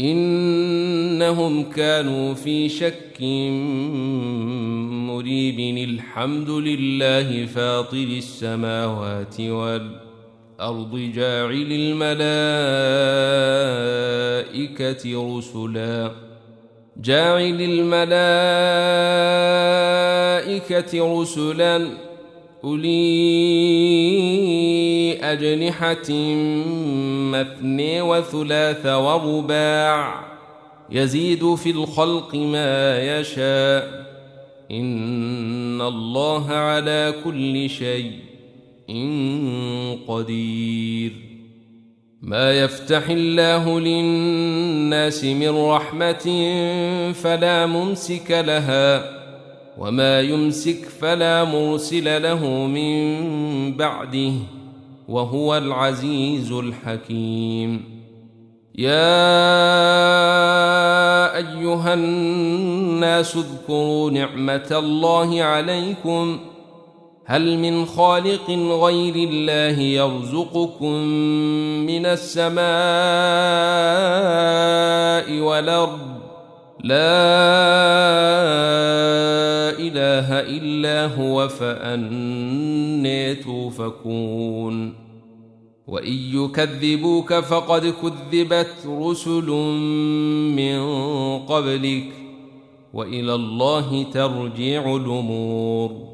إنهم كانوا في شك مريب. الحمد لله فاطر السماوات والأرض جاعل الملائكة رسلا. جاعل الملائكة رسلا. أولي أجنحة مثني وثلاث ورباع يزيد في الخلق ما يشاء إن الله على كل شيء قدير. ما يفتح الله للناس من رحمة فلا ممسك لها وما يمسك فلا مرسل له من بعده وهو العزيز الحكيم. يا أيها الناس اذكروا نعمة الله عليكم. هل من خالق غير الله يرزقكم من السماء والأرض؟ لا إله إلا هو فأني توفكون وان يكذبوك فقد كذبت رسل من قبلك وإلى الله ترجع الأمور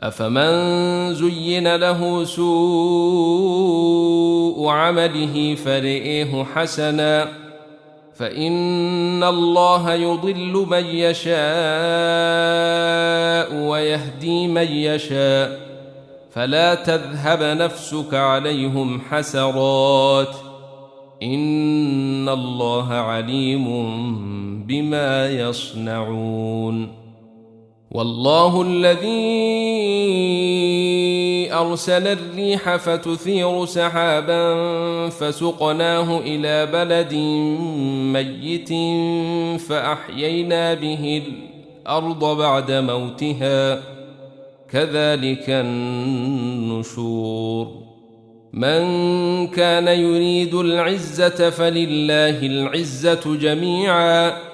أفمن زين له سوء عمله فرئه حسنا فإن الله يضل من يشاء ويهدي من يشاء فلا تذهب نفسك عليهم حسرات إن الله عليم بما يصنعون والله الذي أرسل الريح فتثير سحابا فسقناه إلى بلد ميت فأحيينا به الأرض بعد موتها. كذلك النشور. من كان يريد العزة فلله العزة جميعا.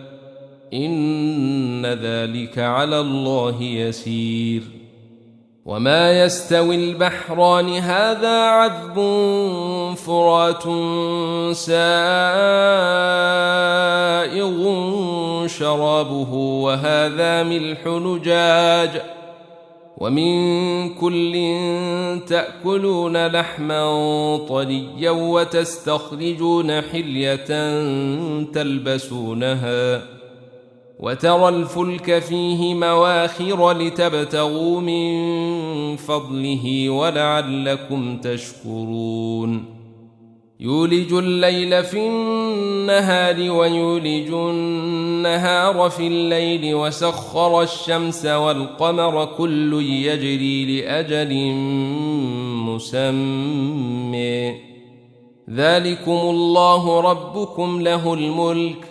إن ذلك على الله يسير. وما يستوي البحران هذا عذب فرات سائغ شرابه وهذا ملح نجاج. ومن كل تأكلون لحما طريا وتستخرجون حلية تلبسونها. وترى الفلك فيه مواخر لتبتغوا من فضله ولعلكم تشكرون. يولج الليل في النهار ويولج النهار في الليل وسخر الشمس والقمر كل يجري لأجل مسمى. ذلكم الله ربكم له الملك.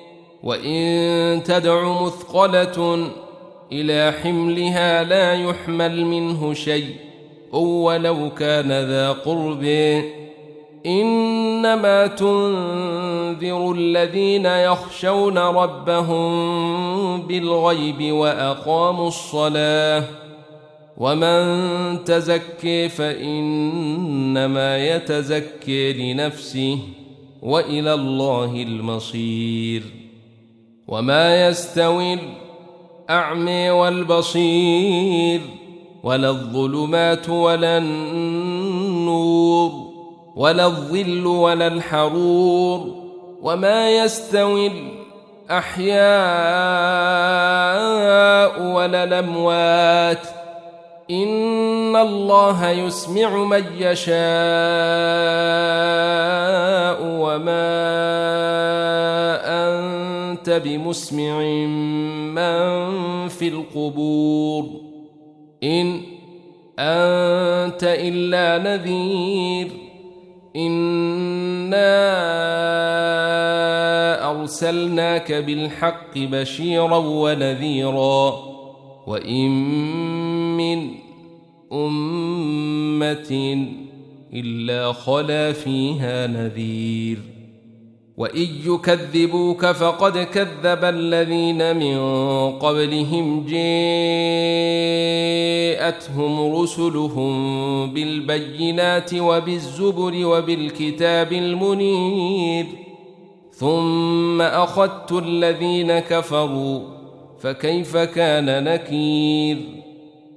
وإن تدع مثقلة إلى حملها لا يحمل منه شيء. ولو كان ذا قرب. إنما تنذر الذين يخشون ربهم بالغيب وأقاموا الصلاة. ومن تزكي فإنما يتزكي لنفسه وإلى الله المصير. وما يستوي الاعمي والبصير ولا الظلمات ولا النور ولا الظل ولا الحرور وما يستوي الأحياء ولا الأموات ان الله يسمع من يشاء وما انت بمسمع من في القبور ان انت الا نذير انا ارسلناك بالحق بشيرا ونذيرا وان من امه إلا خلا فيها نذير. وإن يكذبوك فقد كذب الذين من قبلهم جاءتهم رسلهم بالبينات وبالزبر وبالكتاب المنير. ثم أخذت الذين كفروا فكيف كان نكير؟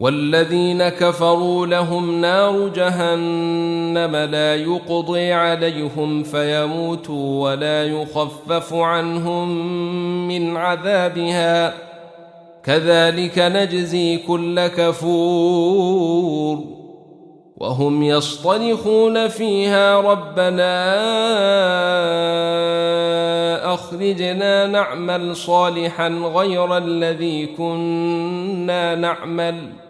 والذين كفروا لهم نار جهنم لا يقضي عليهم فيموتوا ولا يخفف عنهم من عذابها. كذلك نجزي كل كفور. وهم يصطرخون فيها ربنا أخرجنا نعمل صالحا غير الذي كنا نعمل.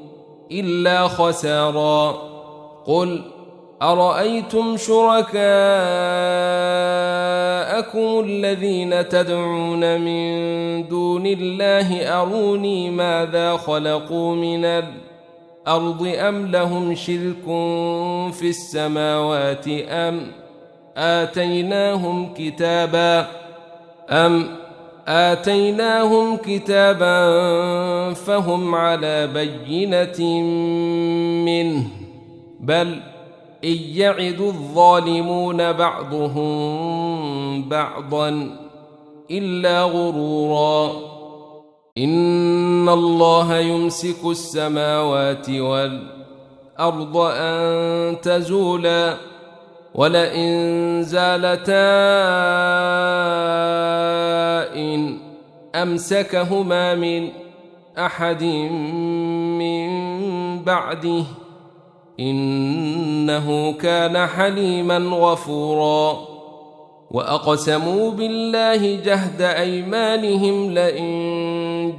إلا خسارا. قل أرأيتم شركاءكم الذين تدعون من دون الله أروني ماذا خلقوا من الأرض أم لهم شرك في السماوات أم آتيناهم كتابا أم آتيناهم كتابا فهم على بينة منه بل إن يعد الظالمون بعضهم بعضا إلا غرورا. إن الله يمسك السماوات والأرض أن تزولا. ولئن زالتا إن أمسكهما من أحد من بعده إنه كان حليما غفورا وأقسموا بالله جهد أيمانهم لئن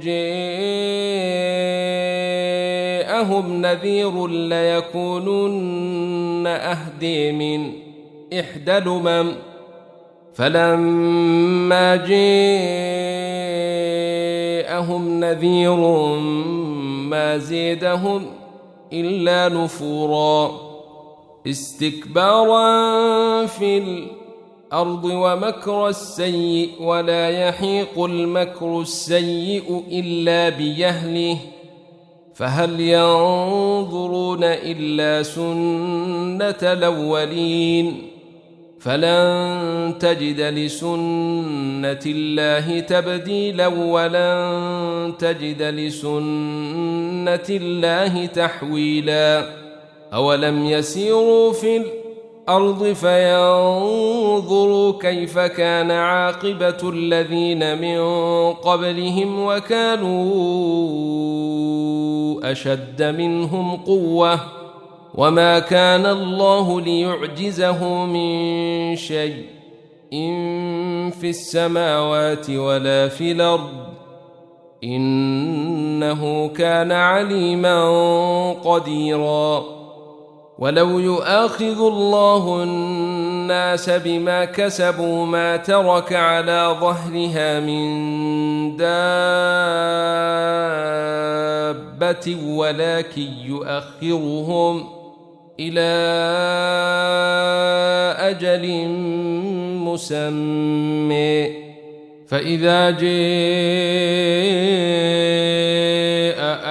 جاءهم نذير ليكونن أهدي من إحدى الأمم فلما جاءهم نذير ما زيدهم إلا نفورا. استكبارا في الأرض ومكر السيء ولا يحيق المكر السيء إلا بيهله فهل ينظرون إلا سنة الأولين فلن تجد لسنة الله تبديلا ولن تجد لسنة الله تحويلا أولم يسيروا في الأرض فينظروا كيف كان عاقبة الذين من قبلهم وكانوا أشد منهم قوةً وما كان الله ليعجزه من شيء إن في السماوات ولا في الأرض إنه كان عليما قديرا ولو يؤاخذ الله الناس بما كسبوا ما ترك على ظهرها من دابة ولكن يؤخرهم إلى أجل مسمى. فإذا جاء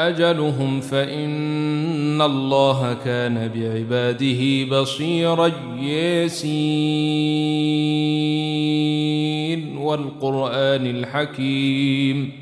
أجلهم فإن الله كان بعباده بصيرا ياسين والقرآن الحكيم